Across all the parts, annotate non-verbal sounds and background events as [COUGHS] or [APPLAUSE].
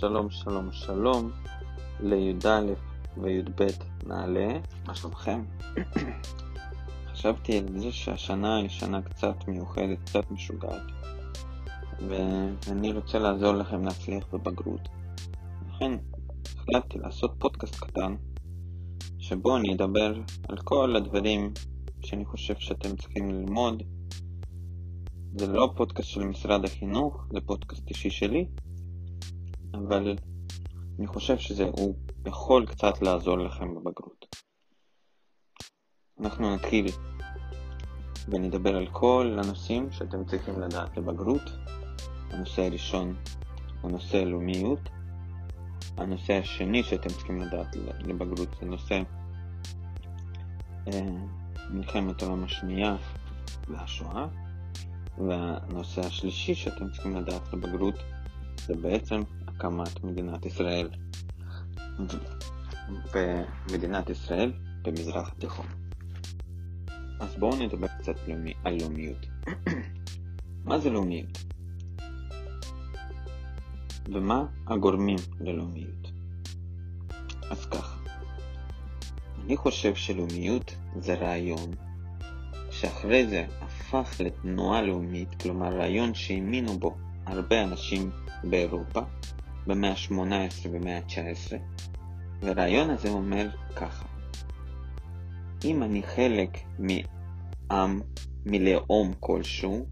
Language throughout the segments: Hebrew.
שלום, שלום, שלום לי"א וי"ב נעל"ה, מה שלומכם? חשבתי על זה שהשנה היא שנה קצת מיוחדת, קצת משוגעת, ואני רוצה לעזור לכם להצליח בבגרות. לכן החלטתי לעשות פודקאסט קטן, שבו אני אדבר על כל הדברים שאני חושב שאתם צריכים ללמוד. זה לא פודקאסט של משרד החינוך, זה פודקאסט אישי שלי, אבל אני חושב שהוא יכול קצת לעזור לכם בבגרות. אנחנו נתחיל ונדבר על כל הנושאים שאתם צריכים לדעת לבגרות. הנושא הראשון הוא נושא לאומיות. הנושא השני שאתם צריכים לדעת לבגרות זה נושא אה, מלחמת העולם השנייה והשואה. והנושא השלישי שאתם צריכים לדעת לבגרות זה בעצם הקמת מדינת ישראל ומדינת ישראל במזרח התיכון. אז בואו נדבר קצת על לאומיות. [CLEARS THROAT] מה זה לאומיות? ומה הגורמים ללאומיות? אז ככה, אני חושב שלאומיות זה רעיון שאחרי זה הפך לתנועה לאומית, כלומר רעיון שהאמינו בו הרבה אנשים באירופה, במאה ה-18 ובמאה ה-19, והרעיון הזה אומר ככה: אם אני חלק מעם, מלאום כלשהו,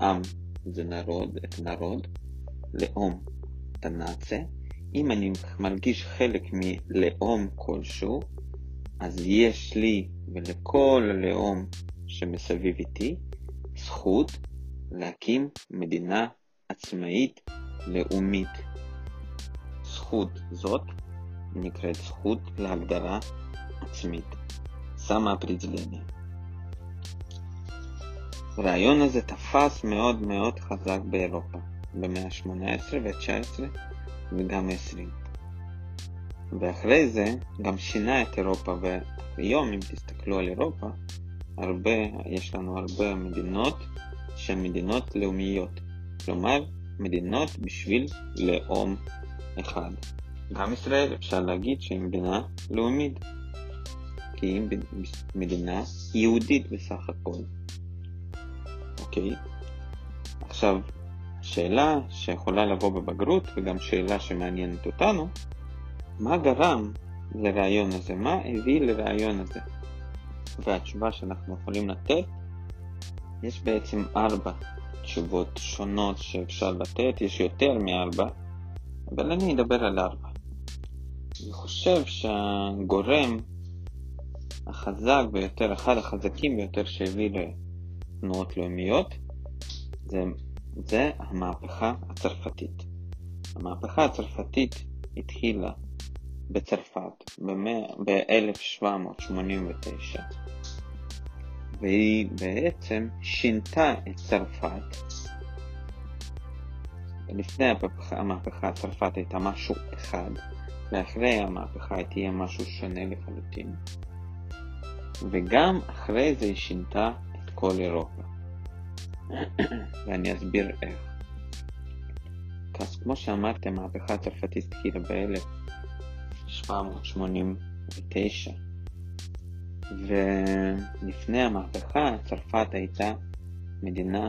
עם זה נרוד, את נרוד, לאום את הנאצה, אם אני מרגיש חלק מלאום כלשהו, אז יש לי ולכל הלאום שמסביב איתי זכות להקים מדינה עצמאית לאומית. זכות זאת נקראת זכות להגדרה עצמית. סמה פריצלניה. הרעיון הזה תפס מאוד מאוד חזק באירופה, במאה ה-18 וה-19 וגם ה-20. ואחרי זה גם שינה את אירופה, והיום אם תסתכלו על אירופה, הרבה, יש לנו הרבה מדינות שהן מדינות לאומיות, כלומר מדינות בשביל לאום אחד. גם ישראל אפשר להגיד שהיא מדינה לאומית, כי היא מדינה יהודית בסך הכל. אוקיי? עכשיו, שאלה שיכולה לבוא בבגרות, וגם שאלה שמעניינת אותנו, מה גרם לרעיון הזה? מה הביא לרעיון הזה? והתשובה שאנחנו יכולים לתת, יש בעצם ארבע תשובות שונות שאפשר לתת, יש יותר מארבע, אבל אני אדבר על ארבע. אני חושב שהגורם החזק ביותר, אחד החזקים ביותר שהביא לתנועות לאומיות, זה, זה המהפכה הצרפתית. המהפכה הצרפתית התחילה בצרפת ב-1789 והיא בעצם שינתה את צרפת. לפני המהפכה צרפת הייתה משהו אחד, ואחרי המהפכה היא תהיה משהו שונה לחלוטין. וגם אחרי זה היא שינתה את כל אירופה. [CLEARS THROAT] ואני אסביר איך. אז כמו שאמרתי, המהפכה הצרפתית התחילה ב-1789. ולפני המהפכה צרפת הייתה מדינה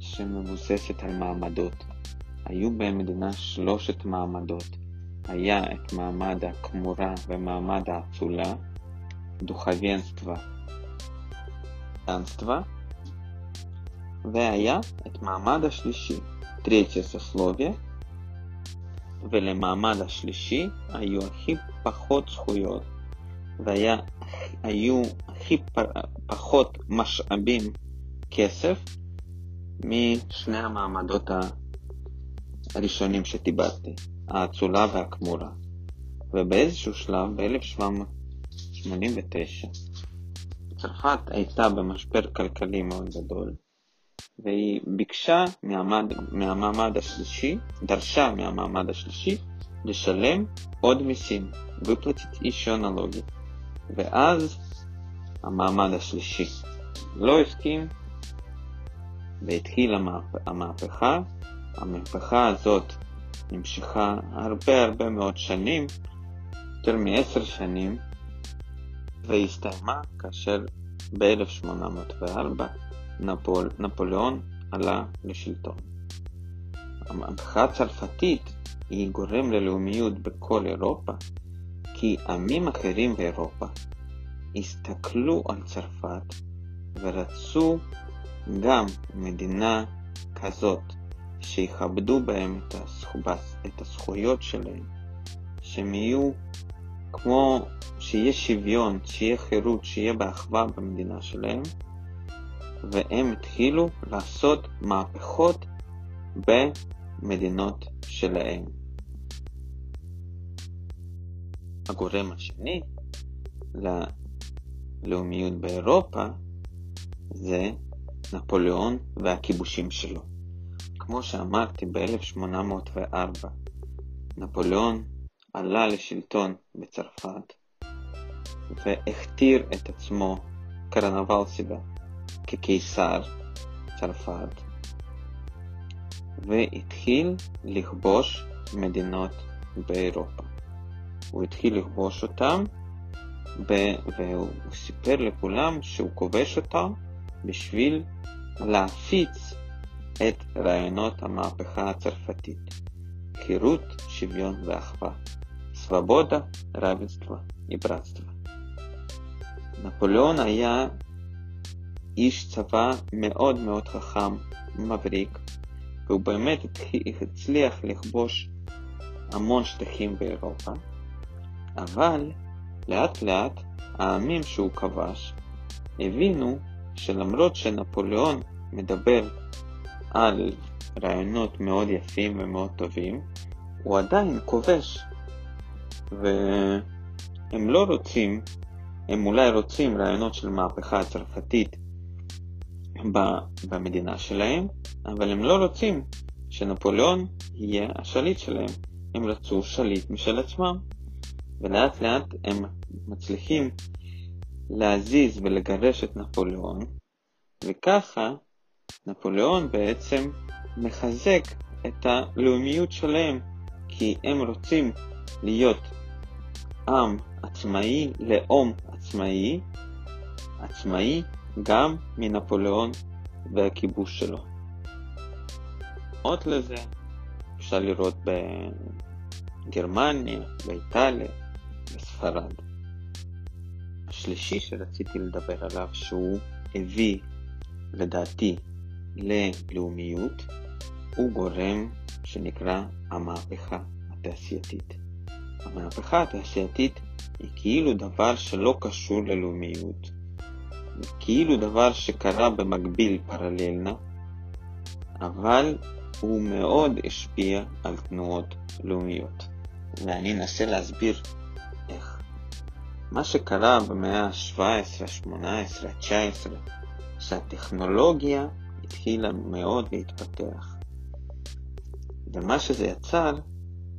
שמבוססת על מעמדות. היו במדינה שלושת מעמדות. היה את מעמד הכמורה ומעמד האצולה, דוכביינסטווה, דנסטווה, והיה את מעמד השלישי, טרציה סוסלוביה, ולמעמד השלישי היו הכי פחות זכויות והיו הכי פחות משאבים, כסף, משני המעמדות הראשונים שדיברתי, האצולה והכמורה. ובאיזשהו שלב, ב-1789, צרפת הייתה במשבר כלכלי מאוד גדול, והיא ביקשה מהמעמד, מהמעמד השלישי, דרשה מהמעמד השלישי, לשלם עוד מיסים, выплатить еще налоги. ואז המעמד השלישי לא הסכים והתחילה המהפכה. המהפכה הזאת נמשכה הרבה הרבה מאוד שנים, יותר מעשר שנים, והיא הסתיימה כאשר ב-1804 נפול, נפוליאון עלה לשלטון. המהפכה הצרפתית היא גורם ללאומיות בכל אירופה, כי עמים אחרים באירופה הסתכלו על צרפת ורצו גם מדינה כזאת שיכבדו בהם את הזכויות שלהם, שהם יהיו כמו שיהיה שוויון, שיהיה חירות, שיהיה באחווה במדינה שלהם, והם התחילו לעשות מהפכות במדינות שלהם. הגורם השני ללאומיות באירופה זה נפוליאון והכיבושים שלו. כמו שאמרתי, ב-1804 נפוליאון עלה לשלטון בצרפת והכתיר את עצמו קרנבל סיבה כקיסר צרפת והתחיל לכבוש מדינות באירופה. הוא התחיל לכבוש אותם והוא סיפר לכולם שהוא כובש אותם בשביל להפיץ את רעיונות המהפכה הצרפתית, חירות, שוויון ואחווה, סבבודה, רביצטווה וברצטווה. נפוליאון היה איש צבא מאוד מאוד חכם, מבריק, והוא באמת הצליח לכבוש המון שטחים באירופה, אבל לאט לאט העמים שהוא כבש הבינו שלמרות שנפוליאון מדבר על רעיונות מאוד יפים ומאוד טובים, הוא עדיין כובש. והם לא רוצים, הם אולי רוצים רעיונות של מהפכה הצרפתית במדינה שלהם, אבל הם לא רוצים שנפוליאון יהיה השליט שלהם. הם רצו שליט משל עצמם. ולאט לאט הם מצליחים להזיז ולגרש את נפוליאון, וככה נפוליאון בעצם מחזק את הלאומיות שלהם, כי הם רוצים להיות עם עצמאי, לאום עצמאי, עצמאי גם מנפוליאון והכיבוש שלו. עוד לזה אפשר לראות בגרמניה, באיטליה, בספרד. השלישי שרציתי לדבר עליו, שהוא הביא, לדעתי, ללאומיות, הוא גורם שנקרא המהפכה התעשייתית. המהפכה התעשייתית היא כאילו דבר שלא קשור ללאומיות, כאילו דבר שקרה במקביל פרללנה, אבל הוא מאוד השפיע על תנועות לאומיות. ואני אנסה להסביר איך. מה שקרה במאה ה-17, ה-18, ה-19, שהטכנולוגיה התחילה מאוד להתפתח. ומה שזה יצר,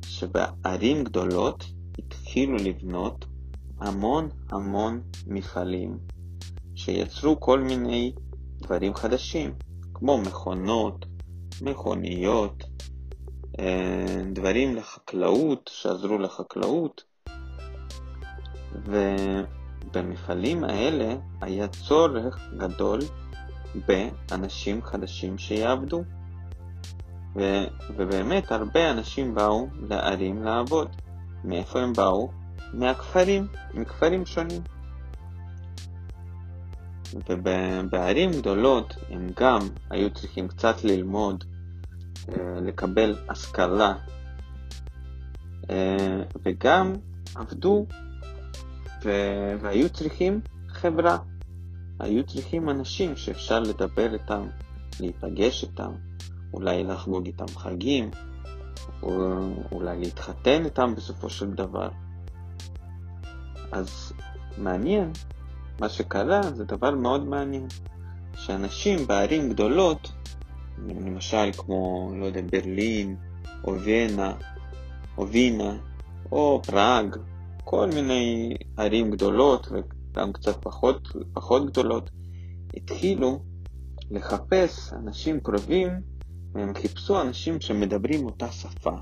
שבערים גדולות התחילו לבנות המון המון מפעלים שיצרו כל מיני דברים חדשים, כמו מכונות, מכוניות, אה, דברים לחקלאות, שעזרו לחקלאות, ובמפעלים האלה היה צורך גדול באנשים חדשים שיעבדו. ו... ובאמת הרבה אנשים באו לערים לעבוד. מאיפה הם באו? מהכפרים, מכפרים שונים. ובערים גדולות הם גם היו צריכים קצת ללמוד, אה, לקבל השכלה, אה, וגם עבדו והיו צריכים חברה. היו צריכים אנשים שאפשר לדבר איתם, להיפגש איתם, אולי לחגוג איתם חגים, או אולי להתחתן איתם בסופו של דבר. אז מעניין, מה שקרה זה דבר מאוד מעניין, שאנשים בערים גדולות, למשל כמו, לא יודע, ברלין, או וינה, או וינה, או פראג, כל מיני ערים גדולות וגם קצת פחות, פחות גדולות, התחילו לחפש אנשים קרובים והם חיפשו אנשים שמדברים אותה שפה.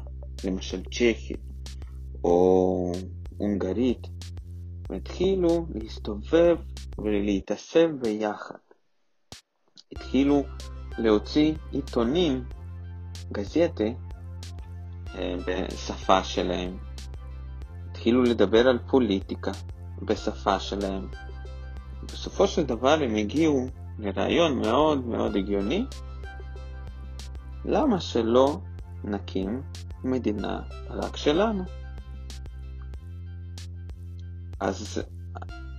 למשל צ'כית או הונגרית, והתחילו להסתובב ולהתאסף ביחד. התחילו להוציא עיתונים, גזטה, אה, בשפה שלהם. התחילו לדבר על פוליטיקה בשפה שלהם. בסופו של דבר הם הגיעו לרעיון מאוד מאוד הגיוני, למה שלא נקים מדינה רק שלנו? אז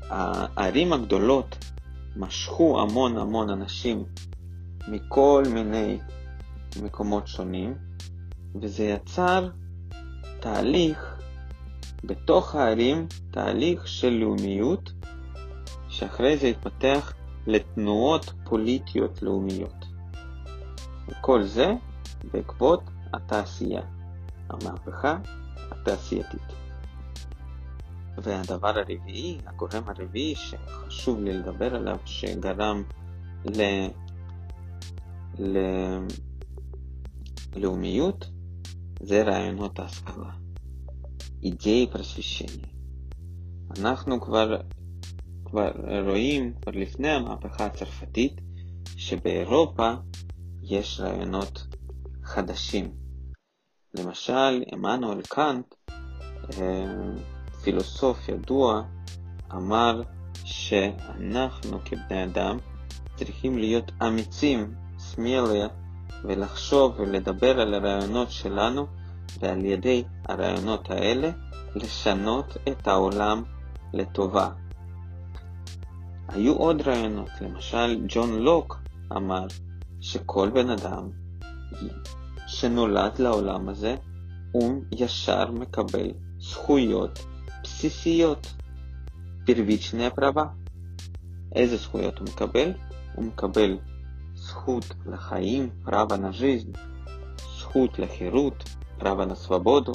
הערים הגדולות משכו המון המון אנשים מכל מיני מקומות שונים, וזה יצר תהליך בתוך הערים, תהליך של לאומיות, שאחרי זה התפתח לתנועות פוליטיות לאומיות. וכל זה בעקבות התעשייה, המהפכה התעשייתית. והדבר הרביעי, הגורם הרביעי שחשוב לי לדבר עליו, שגרם ל... ללאומיות, זה רעיונות ההשכלה. אידיאי פרספישני. אנחנו כבר, כבר רואים, כבר לפני המהפכה הצרפתית, שבאירופה יש רעיונות חדשים. למשל, עמנואל קאנט, אה, פילוסוף ידוע, אמר שאנחנו כבני אדם צריכים להיות אמיצים, סמיליה, ולחשוב ולדבר על הרעיונות שלנו, ועל ידי הרעיונות האלה לשנות את העולם לטובה. היו עוד רעיונות, למשל ג'ון לוק אמר שכל בן אדם שנולד לעולם הזה, הוא ישר מקבל זכויות בסיסיות. פרוויצ'ניה פרבה. איזה זכויות הוא מקבל? הוא מקבל זכות לחיים, פרבה נז'יזם, זכות לחירות, פרבה נסוובודו,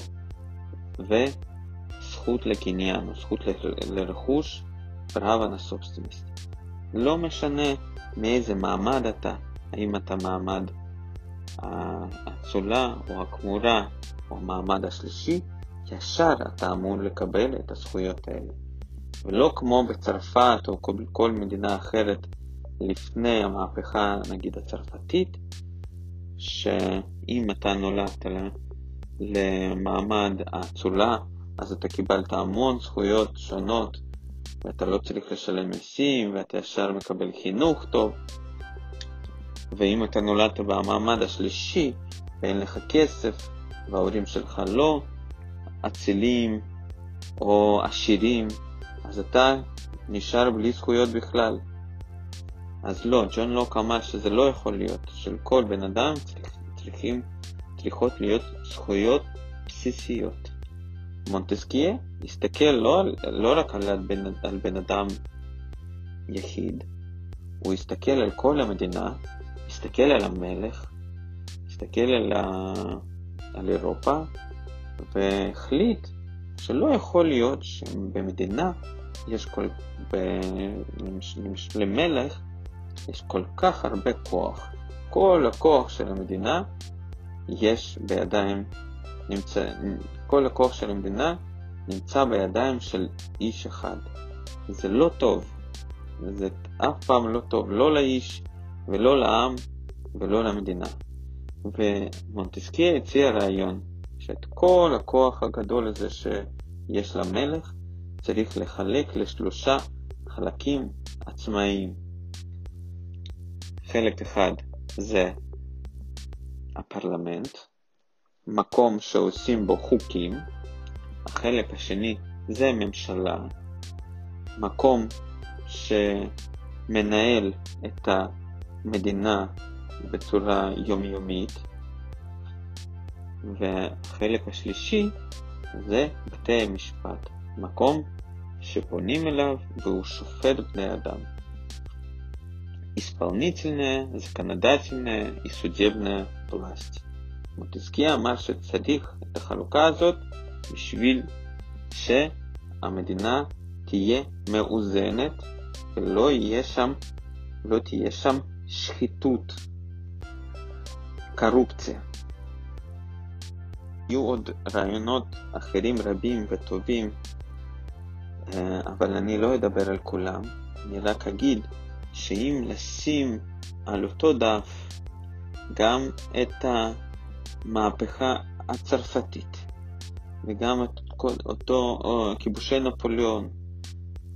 וזכות לקניין, זכות לרכוש, פרבה נסובסטימיסט. לא משנה מאיזה מעמד אתה, האם אתה מעמד האצולה או הכמורה או המעמד השלישי, ישר אתה אמור לקבל את הזכויות האלה. ולא כמו בצרפת או כל, כל מדינה אחרת לפני המהפכה נגיד הצרפתית, שאם אתה נולדת למעמד האצולה, אז אתה קיבלת המון זכויות שונות, ואתה לא צריך לשלם מיסים, ואתה ישר מקבל חינוך טוב. ואם אתה נולדת במעמד השלישי, ואין לך כסף, וההורים שלך לא, אצילים או עשירים, אז אתה נשאר בלי זכויות בכלל. אז לא, ג'ון לוק אמר שזה לא יכול להיות, של כל בן אדם צריכים, צריכות להיות זכויות בסיסיות. מונטסקיה הסתכל לא, לא רק על בן, על בן אדם יחיד, הוא הסתכל על כל המדינה, הסתכל על המלך, הסתכל על, ה, על אירופה, והחליט שלא יכול להיות שבמדינה יש כל... ב... למלך יש כל כך הרבה כוח. כל הכוח של המדינה יש בידיים, נמצא, כל הכוח של המדינה נמצא בידיים של איש אחד. זה לא טוב. זה אף פעם לא טוב, לא לאיש ולא לעם ולא למדינה. ומונטסקיה הציע רעיון שאת כל הכוח הגדול הזה שיש למלך צריך לחלק לשלושה חלקים עצמאיים. חלק אחד זה הפרלמנט, מקום שעושים בו חוקים, החלק השני זה ממשלה, מקום שמנהל את המדינה בצורה יומיומית, והחלק השלישי זה בתי המשפט, מקום שפונים אליו והוא שופט בני אדם. исполнительная, законодательная и судебная власть. מוטסקיה אמר שצריך את החלוקה הזאת בשביל שהמדינה תהיה מאוזנת ולא יהיה שם, לא תהיה שם שחיתות, קרופציה. יהיו עוד רעיונות אחרים רבים וטובים, אה, אבל אני לא אדבר על כולם. אני רק אגיד שאם לשים על אותו דף גם את המהפכה הצרפתית וגם את אותו כיבושי נפוליאון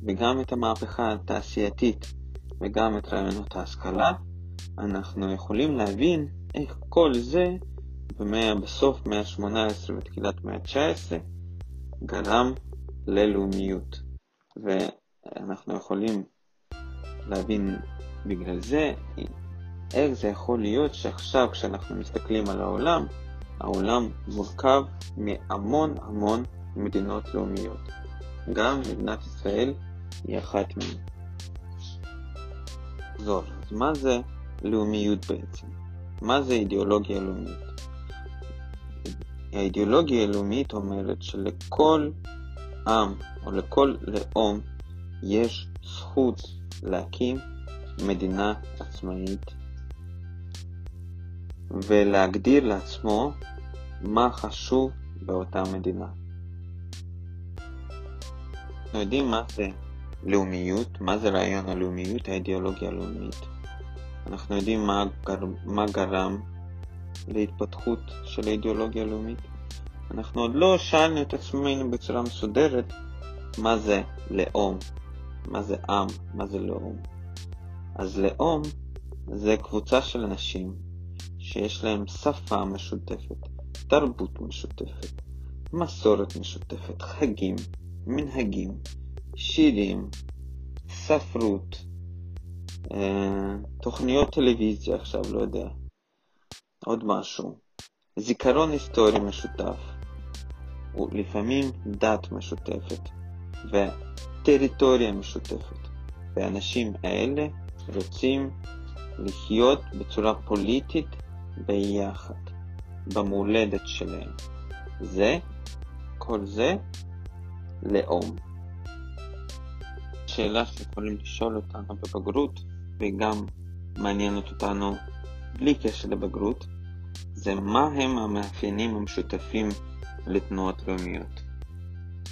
וגם את המהפכה התעשייתית וגם את רעיונות ההשכלה, אנחנו יכולים להבין איך כל זה במאה, בסוף מאה ה-18 ותחילת מאה ה-19 גרם ללאומיות. ואנחנו יכולים להבין בגלל זה איך זה יכול להיות שעכשיו כשאנחנו מסתכלים על העולם, העולם מורכב מהמון המון מדינות לאומיות. גם מדינת ישראל היא אחת מהן. זו, אז מה זה לאומיות בעצם? מה זה אידיאולוגיה לאומית? האידיאולוגיה הלאומית אומרת שלכל עם או לכל לאום יש זכות להקים מדינה עצמאית ולהגדיר לעצמו מה חשוב באותה מדינה. אנחנו יודעים מה זה לאומיות, מה זה רעיון הלאומיות, האידיאולוגיה הלאומית. אנחנו יודעים מה, גר, מה גרם להתפתחות של האידיאולוגיה הלאומית. אנחנו עוד לא שאלנו את עצמנו בצורה מסודרת מה זה לאום, מה זה עם, מה זה לאום. אז לאום זה קבוצה של אנשים שיש להם שפה משותפת, תרבות משותפת, מסורת משותפת, חגים, מנהגים, שירים, ספרות, אה, תוכניות טלוויזיה עכשיו, לא יודע, עוד משהו, זיכרון היסטורי משותף, ולפעמים דת משותפת, וטריטוריה משותפת, והאנשים האלה רוצים לחיות בצורה פוליטית ביחד, במולדת שלהם. זה, כל זה, לאום. שאלה שיכולים לשאול אותנו בבגרות, וגם מעניינת אותנו בלי קשר לבגרות, זה מה הם המאפיינים המשותפים לתנועות לאומיות.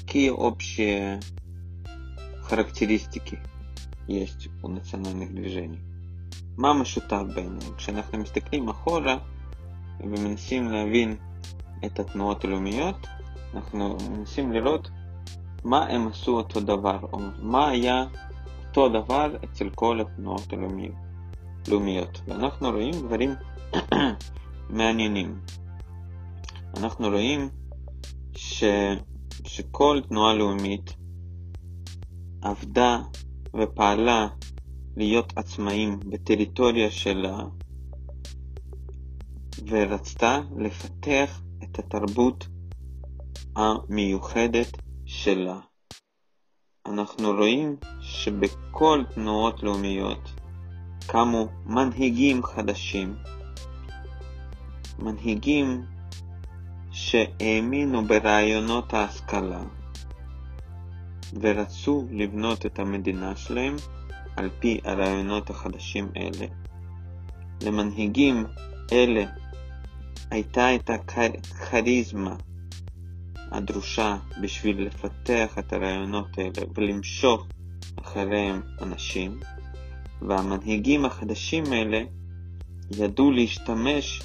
Какие общие характеристики есть у национальных движений? מה משותף ביניהם? כשאנחנו מסתכלים אחורה ומנסים להבין את התנועות הלאומיות, אנחנו מנסים לראות מה הם עשו אותו דבר, או מה היה אותו דבר אצל כל התנועות הלאומיות. ואנחנו רואים דברים מעניינים. אנחנו רואים ש... שכל תנועה לאומית עבדה ופעלה להיות עצמאים בטריטוריה שלה ורצתה לפתח את התרבות המיוחדת שלה. אנחנו רואים שבכל תנועות לאומיות קמו מנהיגים חדשים, מנהיגים שהאמינו ברעיונות ההשכלה ורצו לבנות את המדינה שלהם על פי הרעיונות החדשים אלה. למנהיגים אלה הייתה את הכריזמה הדרושה בשביל לפתח את הרעיונות האלה ולמשוך אחריהם אנשים, והמנהיגים החדשים האלה ידעו להשתמש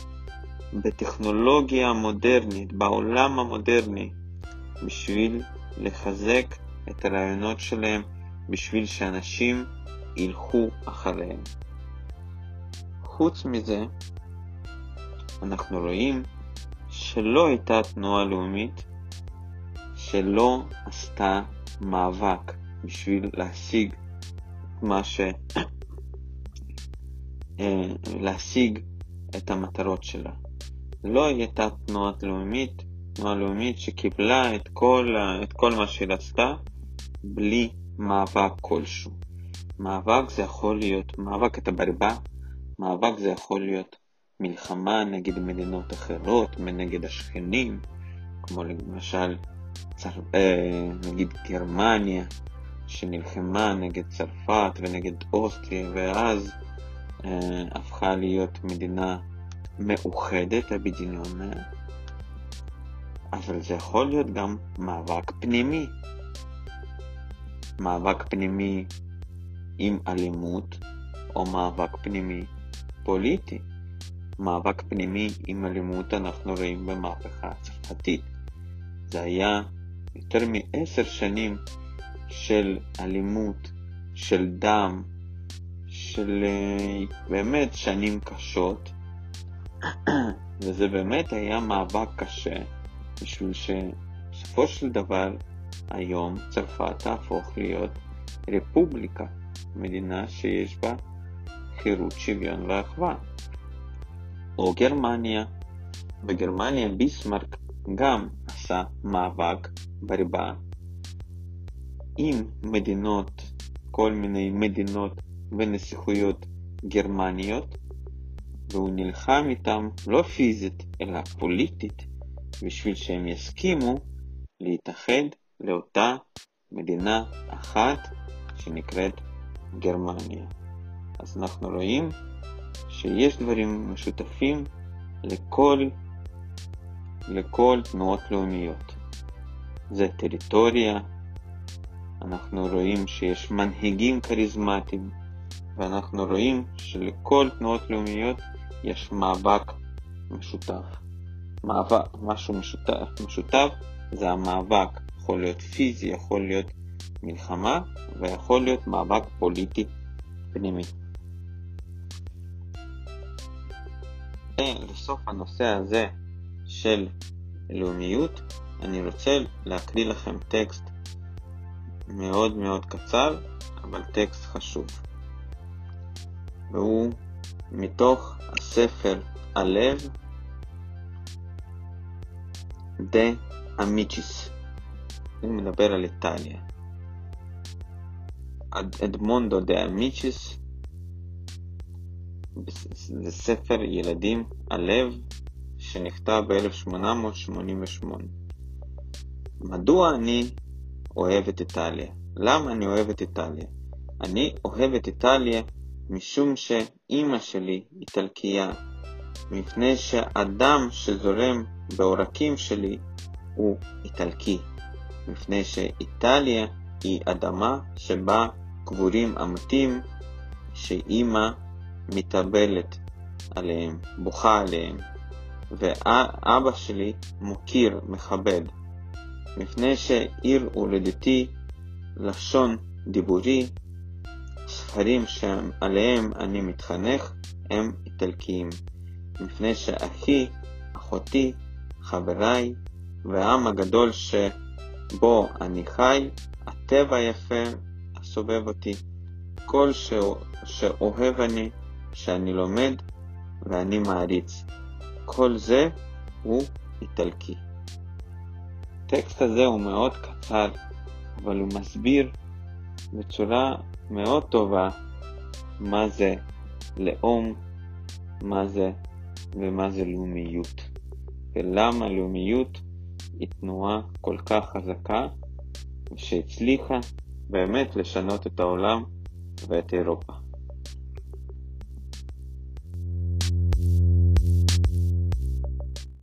בטכנולוגיה המודרנית, בעולם המודרני, בשביל לחזק את הרעיונות שלהם, בשביל שאנשים ילכו אחריהם. חוץ מזה, אנחנו רואים שלא הייתה תנועה לאומית שלא עשתה מאבק בשביל להשיג את מה ש... [COUGHS] אה, להשיג את המטרות שלה. לא הייתה תנועה לאומית, תנועה לאומית שקיבלה את כל, את כל מה שהיא רצתה בלי מאבק כלשהו. מאבק זה יכול להיות, מאבק את הברבה, מאבק זה יכול להיות מלחמה נגד מדינות אחרות, נגד השכנים, כמו למשל צר... אה, נגיד גרמניה, שנלחמה נגד צרפת ונגד אוסטריה, ואז אה, הפכה להיות מדינה מאוחדת, הבדיניונה, אבל זה יכול להיות גם מאבק פנימי. מאבק פנימי עם אלימות, או מאבק פנימי פוליטי. מאבק פנימי עם אלימות אנחנו רואים במהפכה הצרפתית. זה היה יותר מעשר שנים של אלימות, של דם, של אה, באמת שנים קשות, [COUGHS] וזה באמת היה מאבק קשה, בשביל שבסופו של דבר היום צרפת תהפוך להיות רפובליקה, מדינה שיש בה חירות, שוויון ואחווה. או גרמניה. בגרמניה ביסמרק גם עשה מאבק בריבה עם מדינות, כל מיני מדינות ונסיכויות גרמניות, והוא נלחם איתם לא פיזית אלא פוליטית בשביל שהם יסכימו להתאחד לאותה מדינה אחת שנקראת גרמניה. אז אנחנו רואים שיש דברים משותפים לכל, לכל תנועות לאומיות. זה טריטוריה, אנחנו רואים שיש מנהיגים כריזמטיים, ואנחנו רואים שלכל תנועות לאומיות יש מאבק משותף. מאבק, משהו משותף, משותף זה המאבק, יכול להיות פיזי, יכול להיות מלחמה, ויכול להיות מאבק פוליטי פנימי. לסוף הנושא הזה של לאומיות, אני רוצה להקריא לכם טקסט מאוד מאוד קצר, אבל טקסט חשוב. והוא מתוך הספר הלב דה אמיצ'יס. הוא מדבר על איטליה. אדמונדו דה אמיצ'יס זה ספר ילדים הלב שנכתב ב-1888. מדוע אני אוהב את איטליה? למה אני אוהב את איטליה? אני אוהב את איטליה משום שאימא שלי איטלקייה, מפני שהדם שזורם בעורקים שלי הוא איטלקי, מפני שאיטליה היא אדמה שבה קבורים המתים שאימא מתאבלת עליהם, בוכה עליהם, ואבא שלי מוקיר, מכבד, מפני שעיר הולדתי, לשון דיבורי, ספרים שעליהם אני מתחנך, הם איטלקיים, מפני שאחי, אחותי, חבריי, והעם הגדול שבו אני חי, הטבע היפה הסובב אותי, כל שאוהב אני, שאני לומד ואני מעריץ. כל זה הוא איטלקי. הטקסט הזה הוא מאוד קצר, אבל הוא מסביר בצורה מאוד טובה מה זה לאום, מה זה ומה זה לאומיות, ולמה לאומיות היא תנועה כל כך חזקה שהצליחה באמת לשנות את העולם ואת אירופה.